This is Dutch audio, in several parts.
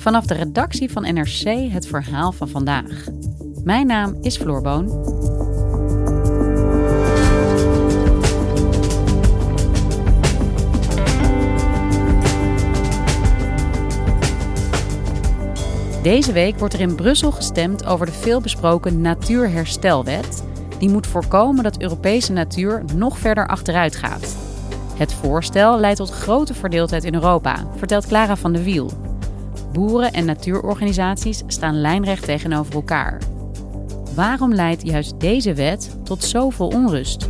Vanaf de redactie van NRC het verhaal van vandaag. Mijn naam is Floor Boon. Deze week wordt er in Brussel gestemd over de veelbesproken Natuurherstelwet. Die moet voorkomen dat Europese natuur nog verder achteruit gaat. Het voorstel leidt tot grote verdeeldheid in Europa, vertelt Clara van de Wiel. Boeren en natuurorganisaties staan lijnrecht tegenover elkaar. Waarom leidt juist deze wet tot zoveel onrust?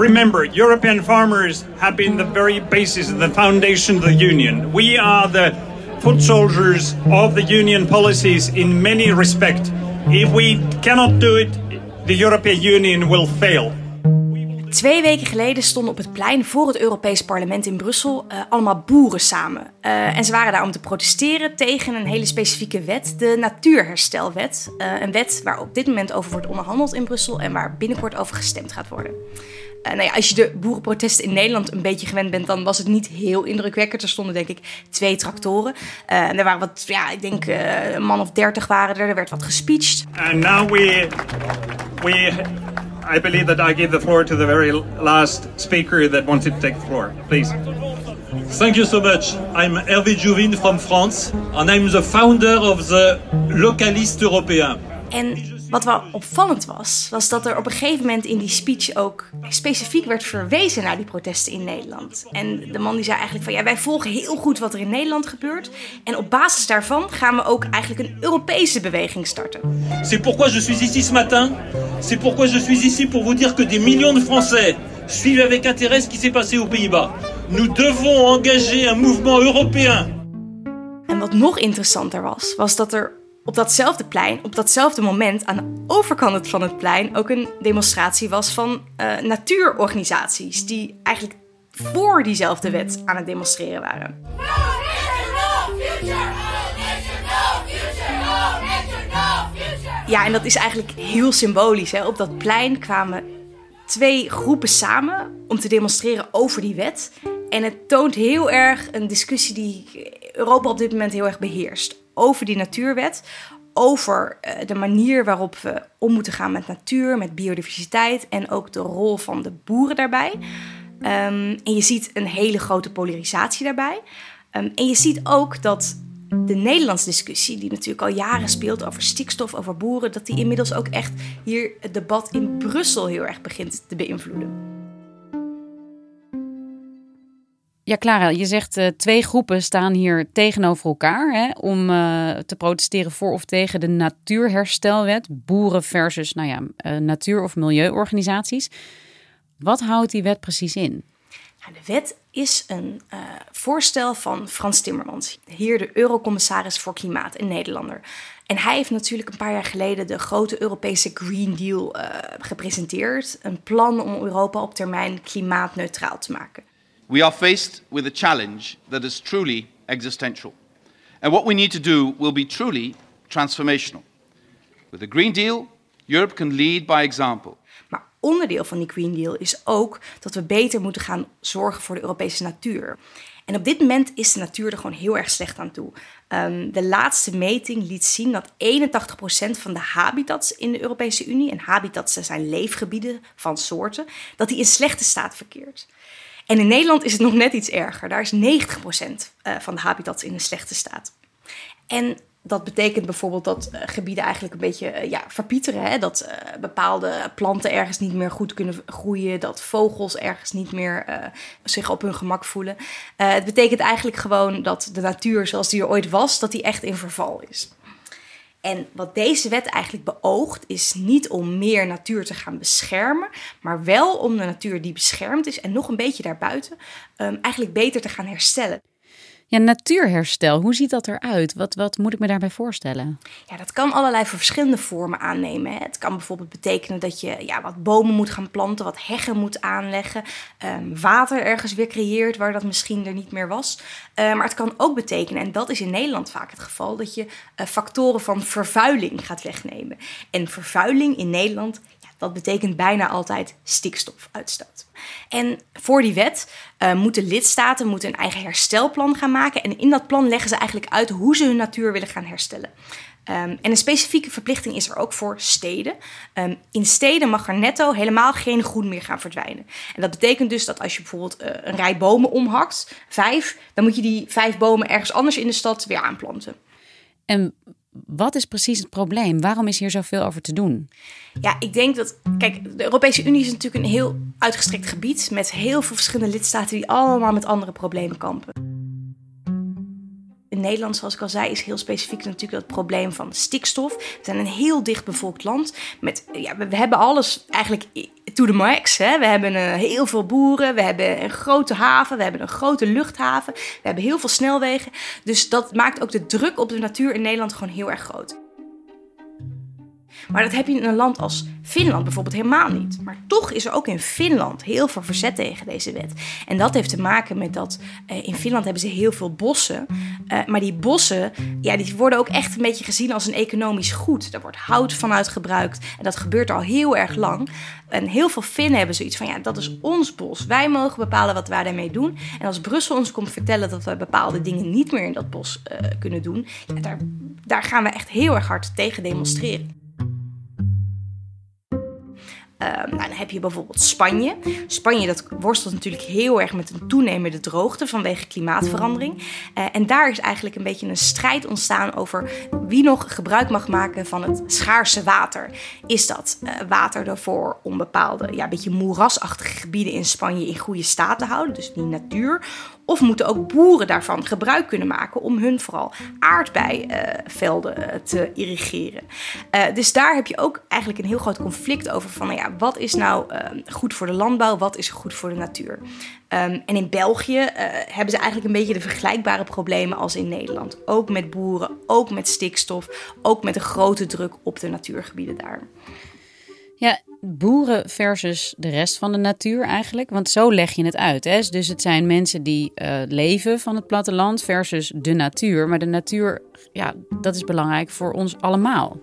Remember, European farmers have been the very basis and the foundation of the Union. We are the foot soldiers of the Union policies in many respects. If we cannot do it, the European Union will fail. Twee weken geleden stonden op het plein voor het Europees Parlement in Brussel uh, allemaal boeren samen. Uh, en ze waren daar om te protesteren tegen een hele specifieke wet, de Natuurherstelwet. Uh, een wet waar op dit moment over wordt onderhandeld in Brussel en waar binnenkort over gestemd gaat worden. Uh, nou ja, als je de boerenprotesten in Nederland een beetje gewend bent, dan was het niet heel indrukwekkend. Er stonden denk ik twee tractoren. Uh, en er waren wat, ja, ik denk uh, een man of dertig waren er. Er werd wat gespeecht. And now we, we, I believe that I give the floor to the very last speaker that wanted to take the floor. Please. Thank you so much. I'm Hervé Jouvin from France, and I'm the founder of the Localiste Européen. En wat wel opvallend was, was dat er op een gegeven moment in die speech ook specifiek werd verwezen naar die protesten in Nederland. En de man die zei eigenlijk van ja, wij volgen heel goed wat er in Nederland gebeurt. En op basis daarvan gaan we ook eigenlijk een Europese beweging starten. C'est pourquoi je suis ici ce matin. C'est pourquoi je suis ici pour vous dire que des millions de Français suivent avec intérêt ce qui s'est passé aux Pays-Bas. Nous devons engager un mouvement européen. En wat nog interessanter was, was dat er op datzelfde plein, op datzelfde moment, aan de overkant van het plein ook een demonstratie was van uh, natuurorganisaties die eigenlijk voor diezelfde wet aan het demonstreren waren. Ja, en dat is eigenlijk heel symbolisch. Hè? Op dat plein kwamen twee groepen samen om te demonstreren over die wet. En het toont heel erg een discussie die Europa op dit moment heel erg beheerst. Over die natuurwet, over uh, de manier waarop we om moeten gaan met natuur, met biodiversiteit en ook de rol van de boeren daarbij. Um, en je ziet een hele grote polarisatie daarbij. Um, en je ziet ook dat de Nederlandse discussie, die natuurlijk al jaren speelt over stikstof, over boeren, dat die inmiddels ook echt hier het debat in Brussel heel erg begint te beïnvloeden. Ja, Clara, je zegt uh, twee groepen staan hier tegenover elkaar hè, om uh, te protesteren voor of tegen de natuurherstelwet. Boeren versus nou ja, uh, natuur- of milieuorganisaties. Wat houdt die wet precies in? De wet is een voorstel van Frans Timmermans, hier de Eurocommissaris voor Klimaat, een Nederlander. En hij heeft natuurlijk een paar jaar geleden de grote Europese Green Deal gepresenteerd. Een plan om Europa op termijn klimaatneutraal te maken. We are faced with a challenge that is truly existential. And what we need to do will be truly transformational. With the Green Deal, Europe can lead by example. Maar onderdeel van die Green Deal is ook dat we beter moeten gaan zorgen voor de Europese natuur. En op dit moment is de natuur er gewoon heel erg slecht aan toe. Um, de laatste meting liet zien dat 81% van de habitats in de Europese Unie, en habitats zijn leefgebieden van soorten, dat die in slechte staat verkeert. En in Nederland is het nog net iets erger. Daar is 90% van de habitats in een slechte staat. En dat betekent bijvoorbeeld dat uh, gebieden eigenlijk een beetje uh, ja, verpieteren. Hè? Dat bepaalde planten ergens niet meer goed kunnen groeien. Dat vogels ergens niet meer zich op hun gemak voelen. het betekent eigenlijk gewoon dat de natuur zoals die er ooit was, dat die echt in verval is. En wat deze wet eigenlijk beoogt, is niet om meer natuur te gaan beschermen, maar wel om de natuur die beschermd is en nog een beetje daarbuiten um, eigenlijk beter te gaan herstellen. Ja, natuurherstel, hoe ziet dat eruit? Wat, wat moet ik me daarbij voorstellen? Ja, dat kan allerlei verschillende vormen aannemen. Het kan bijvoorbeeld betekenen dat je ja, wat bomen moet gaan planten, wat heggen moet aanleggen, um, water ergens weer creëert waar dat misschien er niet meer was. Uh, maar het kan ook betekenen, en dat is in Nederland vaak het geval, dat je uh, factoren van vervuiling gaat wegnemen. En vervuiling in Nederland, dat betekent bijna altijd stikstofuitstoot. En voor die wet uh, moeten lidstaten moeten een eigen herstelplan gaan maken. En in dat plan leggen ze eigenlijk uit hoe ze hun natuur willen gaan herstellen. Um, en een specifieke verplichting is er ook voor steden. Um, in steden mag er netto helemaal geen groen meer gaan verdwijnen. En dat betekent dus dat als je bijvoorbeeld uh, een rij bomen omhakt, vijf, dan moet je die vijf bomen ergens anders in de stad weer aanplanten. En wat is precies het probleem? Waarom is hier zoveel over te doen? Ja, ik denk dat. Kijk, de Europese Unie is natuurlijk een heel uitgestrekt gebied. met heel veel verschillende lidstaten die allemaal met andere problemen kampen. In Nederland, zoals ik al zei, is heel specifiek natuurlijk dat probleem van stikstof. We zijn een heel dichtbevolkt land. Met, ja, we, hebben alles eigenlijk to the max. Hè. We hebben uh, heel veel boeren, we hebben een grote haven, we hebben een grote luchthaven, we hebben heel veel snelwegen. Dus dat maakt ook de druk op de natuur in Nederland gewoon heel erg groot. Maar dat heb je in een land als Finland bijvoorbeeld helemaal niet. Maar toch is er ook in Finland heel veel verzet tegen deze wet. En dat heeft te maken met dat uh, in Finland hebben ze heel veel bossen. Uh, maar die bossen, ja, die worden ook echt een beetje gezien als een economisch goed. Daar wordt hout vanuit gebruikt. En dat gebeurt al heel erg lang. En heel veel Finnen hebben zoiets van, ja, dat is ons bos. Wij mogen bepalen wat wij daarmee doen. En als Brussel ons komt vertellen dat we bepaalde dingen niet meer in dat bos uh, kunnen doen, ja, daar, daar gaan we echt heel erg hard tegen demonstreren. Uh, nou, dan heb je bijvoorbeeld Spanje. Spanje dat worstelt natuurlijk heel erg met een toenemende droogte vanwege klimaatverandering. Uh, en daar is eigenlijk een beetje een strijd ontstaan over wie nog gebruik mag maken van het schaarse water. Is dat uh, water ervoor om bepaalde, ja, beetje moerasachtige gebieden in Spanje in goede staat te houden, dus die natuur? Of moeten ook boeren daarvan gebruik kunnen maken om hun vooral aardbeivelden te irrigeren. Uh, dus daar heb je ook eigenlijk een heel groot conflict over van, nou ja, wat is nou uh, goed voor de landbouw, wat is goed voor de natuur. Um, en in België hebben ze eigenlijk een beetje de vergelijkbare problemen als in Nederland. Ook met boeren, ook met stikstof, ook met een grote druk op de natuurgebieden daar. Ja, boeren versus de rest van de natuur eigenlijk. Want zo leg je het uit. Hè? Dus het zijn mensen die uh, leven van het platteland versus de natuur. Maar de natuur ja, dat is belangrijk voor ons allemaal.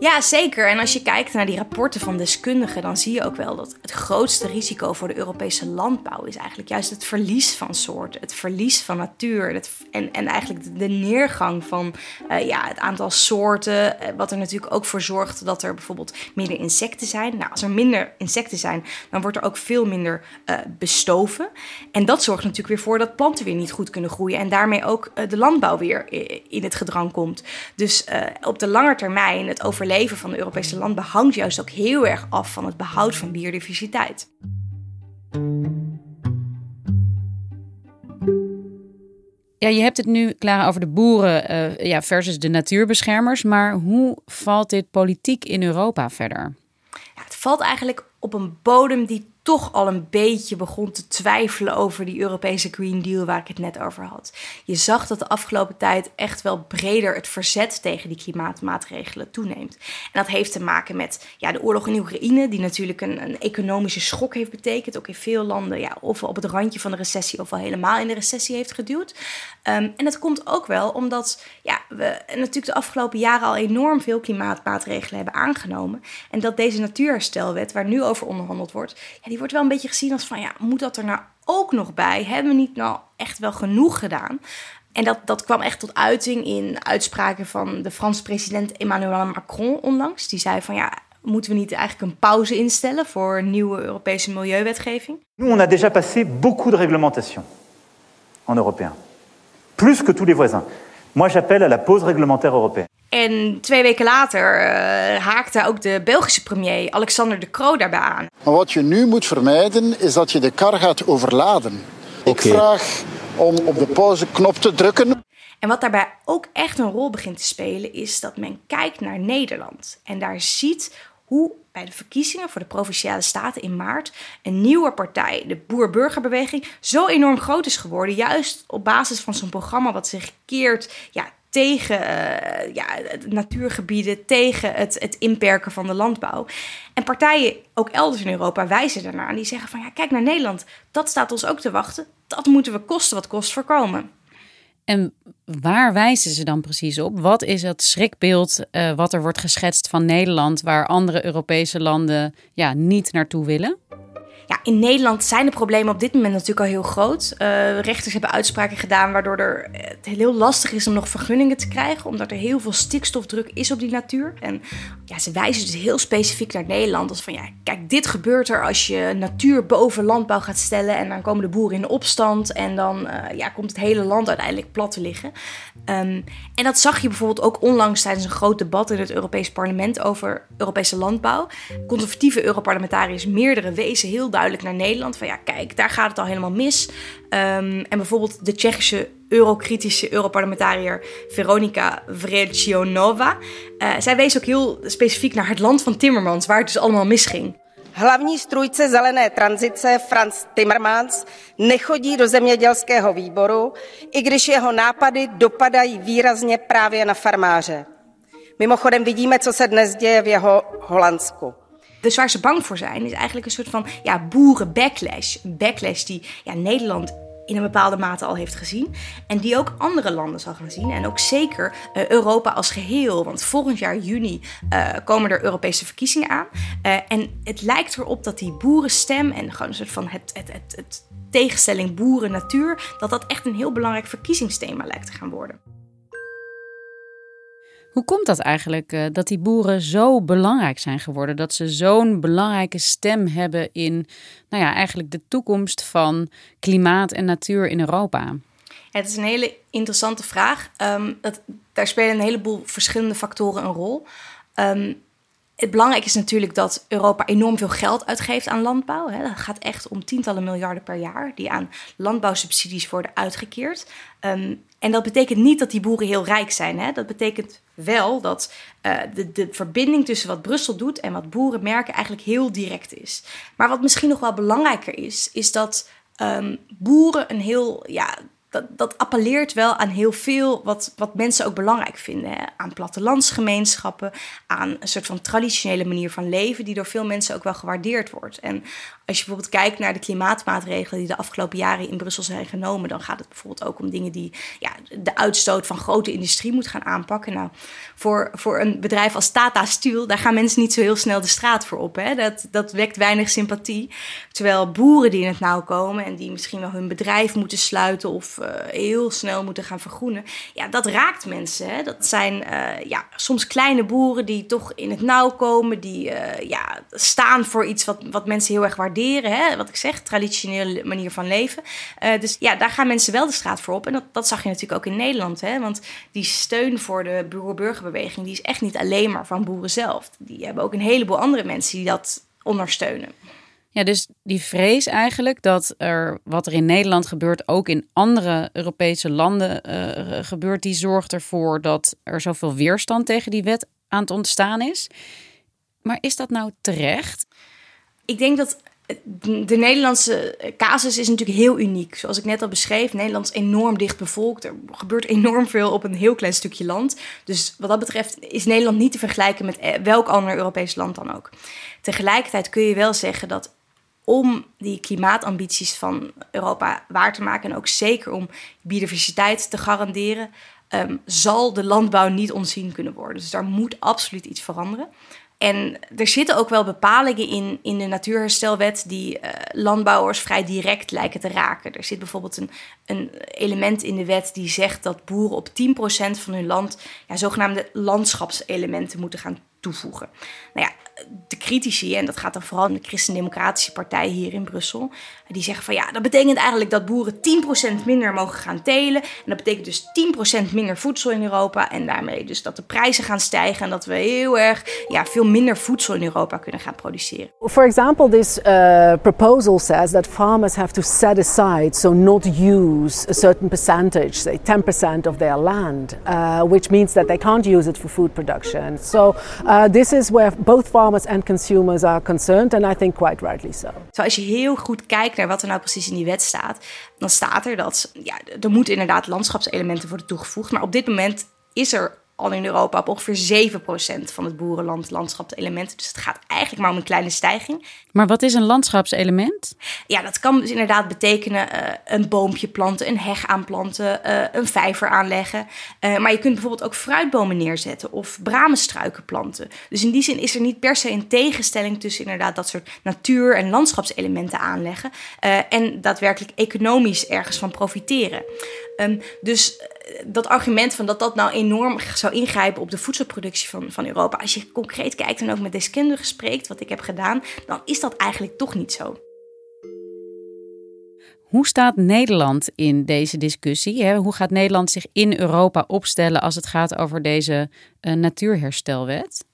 Ja, zeker. En als je kijkt naar die rapporten van deskundigen, dan zie je ook wel dat het grootste risico voor de Europese landbouw is eigenlijk juist het verlies van soorten, het verlies van natuur en, en eigenlijk de neergang van uh, ja, het aantal soorten. Uh, wat er natuurlijk ook voor zorgt dat er bijvoorbeeld minder insecten zijn. Nou, als er minder insecten zijn, dan wordt er ook veel minder uh, bestoven. En dat zorgt natuurlijk weer voor dat planten weer niet goed kunnen groeien en daarmee ook de landbouw weer in het gedrag komt. Dus uh, op de lange termijn, het overleven van de Europese landbouw hangt juist ook heel erg af van het behoud van biodiversiteit. Ja, je hebt het nu klaar over de boeren uh, ja, versus de natuurbeschermers. Maar hoe valt dit politiek in Europa verder? Valt eigenlijk op een bodem die toch al een beetje begon te twijfelen over die Europese Green Deal waar ik het net over had. Je zag dat de afgelopen tijd echt wel breder het verzet tegen die klimaatmaatregelen toeneemt. En dat heeft te maken met ja, de oorlog in Oekraïne, die natuurlijk een, een economische schok heeft betekend. Ook in veel landen, ja, of op het randje van de recessie of al helemaal in de recessie heeft geduwd. Um, en dat komt ook wel omdat ja, we natuurlijk de afgelopen jaren al enorm veel klimaatmaatregelen hebben aangenomen. En dat deze natuurherstelwet, waar nu over onderhandeld wordt, die wordt wel een beetje gezien als van ja, moet dat er nou ook nog bij? Hebben we niet nou echt wel genoeg gedaan? En dat, dat kwam echt tot uiting in uitspraken van de Franse president Emmanuel Macron onlangs. Die zei van ja, moeten we niet eigenlijk een pauze instellen voor nieuwe Europese milieuwetgeving? Nous, on a déjà passé beaucoup de réglementation en européen. Plus que tous les voisins. Moi, j'appelle à la pause réglementaire européenne. En twee weken later uh, haakte ook de Belgische premier Alexander De Croo daarbij aan. Maar wat je nu moet vermijden is dat je de kar gaat overladen. Ik vraag om op de pauzeknop te drukken. En wat daarbij ook echt een rol begint te spelen, is dat men kijkt naar Nederland. En daar ziet hoe bij de verkiezingen voor de provinciale staten in maart een nieuwe partij, de Boer-Burgerbeweging, zo enorm groot is geworden. Juist op basis van zo'n programma wat zich keert ja, tegen uh, ja, natuurgebieden, tegen het, het inperken van de landbouw. En partijen, ook elders in Europa, wijzen daarnaar. En die zeggen van ja, kijk naar Nederland, dat staat ons ook te wachten. Dat moeten we kosten wat kost voorkomen. En waar wijzen ze dan precies op? Wat is het schrikbeeld uh, wat er wordt geschetst van Nederland, waar andere Europese landen ja, niet naartoe willen? Ja, in Nederland zijn de problemen op dit moment natuurlijk al heel groot. Uh, rechters hebben uitspraken gedaan waardoor er, het heel lastig is om nog vergunningen te krijgen, omdat er heel veel stikstofdruk is op die natuur. En ja, ze wijzen dus heel specifiek naar Nederland. Als van ja, kijk, dit gebeurt er als je natuur boven landbouw gaat stellen en dan komen de boeren in opstand en dan uh, ja, komt het hele land uiteindelijk plat te liggen. Um, en dat zag je bijvoorbeeld ook onlangs tijdens een groot debat in het Europees Parlement over Europese landbouw. Conservatieve Europarlementariërs, meerdere, wezen heel duidelijk naar Nederland. Van ja, kijk, daar gaat het al helemaal mis. Um, en bijvoorbeeld de Tsjechische eurokritische Europarlementariër Veronika Vrecionova. Uh, zij wees ook heel specifiek naar het land van Timmermans, waar het dus allemaal misging. Hlavní strůjce zelené tranzice Franz Timmermans nechodí do zemědělského výboru, i když jeho nápady dopadají výrazně právě na farmáře. Mimochodem vidíme, co se dnes děje v jeho Holandsku. Dus waar ze bang voor zijn, is eigenlijk een soort van ja, boeren-backlash. Een backlash die ja, Nederland in een bepaalde mate al heeft gezien. En die ook andere landen zal gaan zien. En ook zeker uh, Europa als geheel. Want volgend jaar juni uh, komen er Europese verkiezingen aan. Uh, en het lijkt erop dat die boerenstem en gewoon een soort van het, het, het, het tegenstelling boeren-natuur. dat dat echt een heel belangrijk verkiezingsthema lijkt te gaan worden. Hoe komt dat eigenlijk uh, dat die boeren zo belangrijk zijn geworden? Dat ze zo'n belangrijke stem hebben in nou ja, eigenlijk de toekomst van klimaat en natuur in Europa? Het is een hele interessante vraag. Um, dat, daar spelen een heleboel verschillende factoren een rol. Um, het belangrijke is natuurlijk dat Europa enorm veel geld uitgeeft aan landbouw. Dat gaat echt om tientallen miljarden per jaar die aan landbouwsubsidies worden uitgekeerd. Um, en dat betekent niet dat die boeren heel rijk zijn. Hè? Dat betekent wel dat uh, de, de verbinding tussen wat Brussel doet en wat boeren merken eigenlijk heel direct is. Maar wat misschien nog wel belangrijker is, is dat um, boeren een heel ja, dat, dat appelleert wel aan heel veel wat, wat mensen ook belangrijk vinden. Aan plattelandsgemeenschappen, aan een soort van traditionele manier van leven, die door veel mensen ook wel gewaardeerd wordt. En als je bijvoorbeeld kijkt naar de klimaatmaatregelen die de afgelopen jaren in Brussel zijn genomen, dan gaat het bijvoorbeeld ook om dingen die ja, de uitstoot van grote industrie moet gaan aanpakken. Nou, voor, voor een bedrijf als Tata Steel, daar gaan mensen niet zo heel snel de straat voor op. Hè? Dat, dat wekt weinig sympathie. Terwijl boeren die in het nauw komen en die misschien wel hun bedrijf moeten sluiten of uh, heel snel moeten gaan vergroenen, ja, dat raakt mensen. Hè? Dat zijn uh, ja, soms kleine boeren die toch in het nauw komen, die uh, ja, staan voor iets wat, wat mensen heel erg waarderen Hè? Wat ik zeg, traditionele manier van leven. Dus ja, daar gaan mensen wel de straat voor op. En dat, dat zag je natuurlijk ook in Nederland. Hè? Want die steun voor de boer-burgerbeweging... die is echt niet alleen maar van boeren zelf. Die hebben ook een heleboel andere mensen die dat ondersteunen. Ja, dus die vrees eigenlijk dat er wat er in Nederland gebeurt, ook in andere Europese landen uh, gebeurt, die zorgt ervoor dat er zoveel weerstand tegen die wet aan het ontstaan is. Maar is dat nou terecht? Ik denk dat de Nederlandse casus is natuurlijk heel uniek. Zoals ik net al beschreef, Nederland is enorm dicht bevolkt. Er gebeurt enorm veel op een heel klein stukje land. Dus wat dat betreft is Nederland niet te vergelijken met eh, welk ander Europees land dan ook. Tegelijkertijd kun je wel zeggen dat om die klimaatambities van Europa waar te maken en ook zeker om biodiversiteit te garanderen, um, zal de landbouw niet ontzien kunnen worden. Dus daar moet absoluut iets veranderen. En er zitten ook wel bepalingen in, in de natuurherstelwet die uh, landbouwers vrij direct lijken te raken. Er zit bijvoorbeeld een, een element in de wet die zegt dat boeren op 10% van hun land ja, zogenaamde landschapselementen moeten gaan toevoegen. Nou ja, de critici, en dat gaat dan vooral om de Christen-Democratische Partij hier in Brussel, die zeggen van ja, dat betekent eigenlijk dat boeren 10% minder mogen gaan telen. En dat betekent dus 10% minder voedsel in Europa. En daarmee dus dat de prijzen gaan stijgen en dat we heel erg ja, veel minder voedsel in Europa kunnen gaan produceren. For example, this uh, proposal says that farmers have to set aside, so not use a certain percentage, say 10% of their land, uh, which means that they can't use it for food production. So uh, this is where both farmers and consumers are concerned, and I think quite rightly so. Zo als je heel goed kijkt naar wat er nou precies in die wet staat, dan staat er dat ja, er moeten inderdaad landschapselementen worden toegevoegd. Maar op dit moment is er al in Europa op ongeveer 7% van het boerenland landschapselementen. Dus het gaat eigenlijk maar om een kleine stijging. Maar wat is een landschapselement? Ja, dat kan dus inderdaad betekenen uh, een boompje planten, een heg aanplanten, uh, een vijver aanleggen. Uh, maar je kunt bijvoorbeeld ook fruitbomen neerzetten of bramenstruiken planten. Dus in die zin is er niet per se een tegenstelling tussen inderdaad dat soort natuur- en landschapselementen aanleggen en daadwerkelijk economisch ergens van profiteren. Um, dus dat argument van dat dat nou enorm zou ingrijpen op de voedselproductie van, van Europa. Als je concreet kijkt en ook met deskundigen spreekt, wat ik heb gedaan, dan is dat eigenlijk toch niet zo. Hoe staat Nederland in deze discussie? Hoe gaat Nederland zich in Europa opstellen als het gaat over deze uh, natuurherstelwet?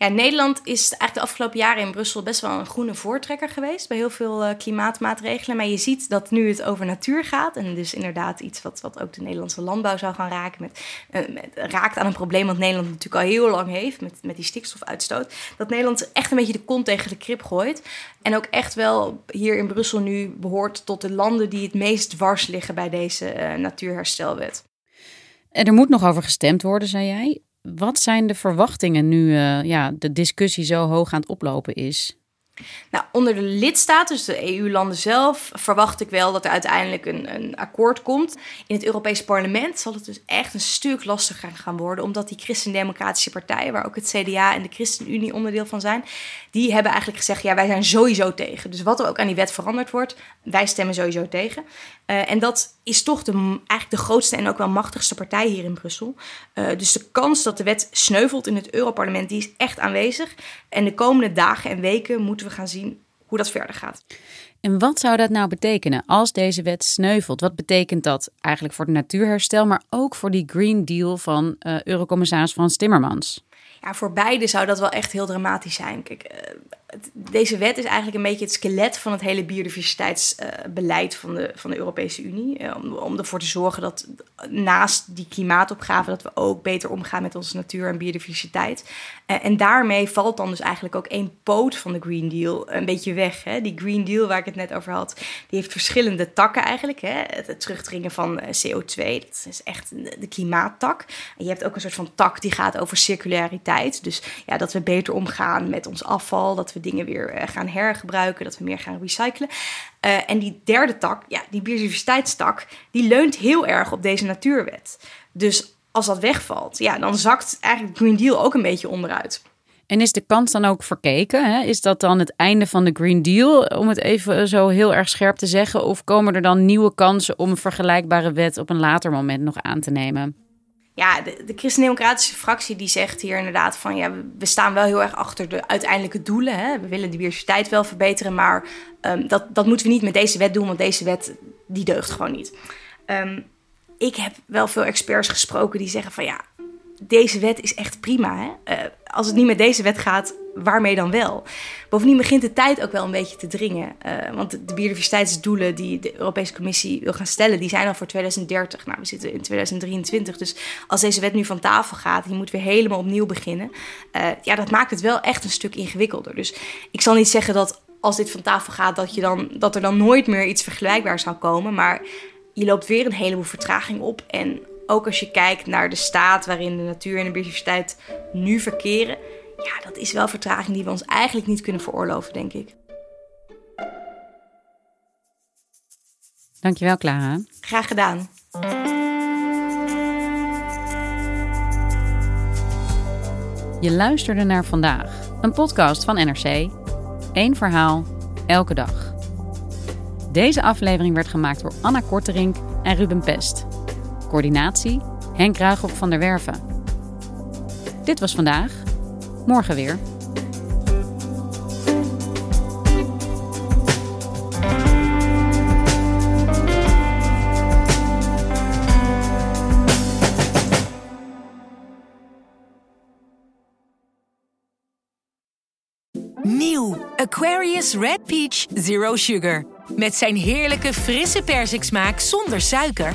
Ja, Nederland is eigenlijk de afgelopen jaren in Brussel best wel een groene voortrekker geweest bij heel veel uh, klimaatmaatregelen. Maar je ziet dat nu het over natuur gaat. En dus inderdaad iets wat, wat ook de Nederlandse landbouw zou gaan raken. Met, uh, met, raakt aan een probleem wat Nederland natuurlijk al heel lang heeft met, met die stikstofuitstoot. Dat Nederland echt een beetje de kont tegen de krip gooit. En ook echt wel hier in Brussel nu behoort tot de landen die het meest dwars liggen bij deze uh, natuurherstelwet. En er moet nog over gestemd worden, zei jij. Wat zijn de verwachtingen nu uh, ja, de discussie zo hoog aan het oplopen is? Nou, onder de lidstaten, dus de EU-landen zelf, verwacht ik wel dat er uiteindelijk een, een, akkoord komt. In het Europese parlement zal het dus echt een stuk lastiger gaan worden, omdat die christendemocratische partijen, waar ook het CDA en de ChristenUnie onderdeel van zijn, die hebben eigenlijk gezegd, ja, wij zijn sowieso tegen. Dus wat er ook aan die wet veranderd wordt, wij stemmen sowieso tegen. Uh, en dat is toch de, eigenlijk de grootste en ook wel machtigste partij hier in Brussel. Uh, dus de kans dat de wet sneuvelt in het Europarlement, die is echt aanwezig. En de komende dagen en weken moeten we gaan zien hoe dat verder gaat. En wat zou dat nou betekenen als deze wet sneuvelt? Wat betekent dat eigenlijk voor het natuurherstel, maar ook voor die Green Deal van uh, Eurocommissaris Frans Timmermans? Ja, voor beide zou dat wel echt heel dramatisch zijn. Kijk, uh, deze wet is eigenlijk een beetje het skelet van het hele biodiversiteitsbeleid uh, van, de, van de Europese Unie. Uh, om, om ervoor te zorgen dat naast die klimaatopgave dat we ook beter omgaan met onze natuur en biodiversiteit. Uh, en daarmee valt dan dus eigenlijk ook één poot van de Green Deal een beetje weg. Hè? Die Green Deal waar ik het net over had, die heeft verschillende takken eigenlijk. Hè? Het, terugdringen van CO2, dat is echt de klimaattak. Je hebt ook een soort van tak die gaat over circulariteit. Dus ja, dat we beter omgaan met ons afval, dat we dingen weer uh, gaan hergebruiken, dat we meer gaan recyclen. Uh, en die derde tak, ja, die biodiversiteitstak, die leunt heel erg op deze natuurwet. Dus als dat wegvalt, ja, dan zakt eigenlijk Green Deal ook een beetje onderuit. En is de kans dan ook verkeken? Hè? Is dat dan het einde van de Green Deal, om het even zo heel erg scherp te zeggen? Of komen er dan nieuwe kansen om een vergelijkbare wet op een later moment nog aan te nemen? Ja, de, de christendemocratische fractie die zegt hier inderdaad van ja, we staan wel heel erg achter de uiteindelijke doelen. Hè. We willen de diversiteit wel verbeteren, maar um, dat, dat moeten we niet met deze wet doen, want deze wet die deugt gewoon niet. Um, ik heb wel veel experts gesproken die zeggen van ja, deze wet is echt prima. Hè? Uh, als het niet met deze wet gaat, waarmee dan wel? Bovendien begint de tijd ook wel een beetje te dringen. Uh, want de biodiversiteitsdoelen die de Europese Commissie wil gaan stellen, die zijn al voor 2030. Nou, we zitten in 2023. Dus als deze wet nu van tafel gaat, die moet weer helemaal opnieuw beginnen. Uh, ja, dat maakt het wel echt een stuk ingewikkelder. Dus ik zal niet zeggen dat als dit van tafel gaat, dat, je dan, dat er dan nooit meer iets vergelijkbaars zou komen. Maar je loopt weer een heleboel vertraging op. En ook als je kijkt naar de staat waarin de natuur en de biodiversiteit nu verkeren, ja, dat is wel vertraging die we ons eigenlijk niet kunnen veroorloven, denk ik. Dankjewel, Clara. Graag gedaan. Je luisterde naar vandaag, een podcast van NRC. Eén verhaal, elke dag. Deze aflevering werd gemaakt door Anna Korterink en Ruben Pest. Coördinatie Henk Ruigrop van der Werven. Dit was vandaag. Morgen weer. Nieuw Aquarius Red Peach Zero Sugar. Met zijn heerlijke frisse persiksmaak zonder suiker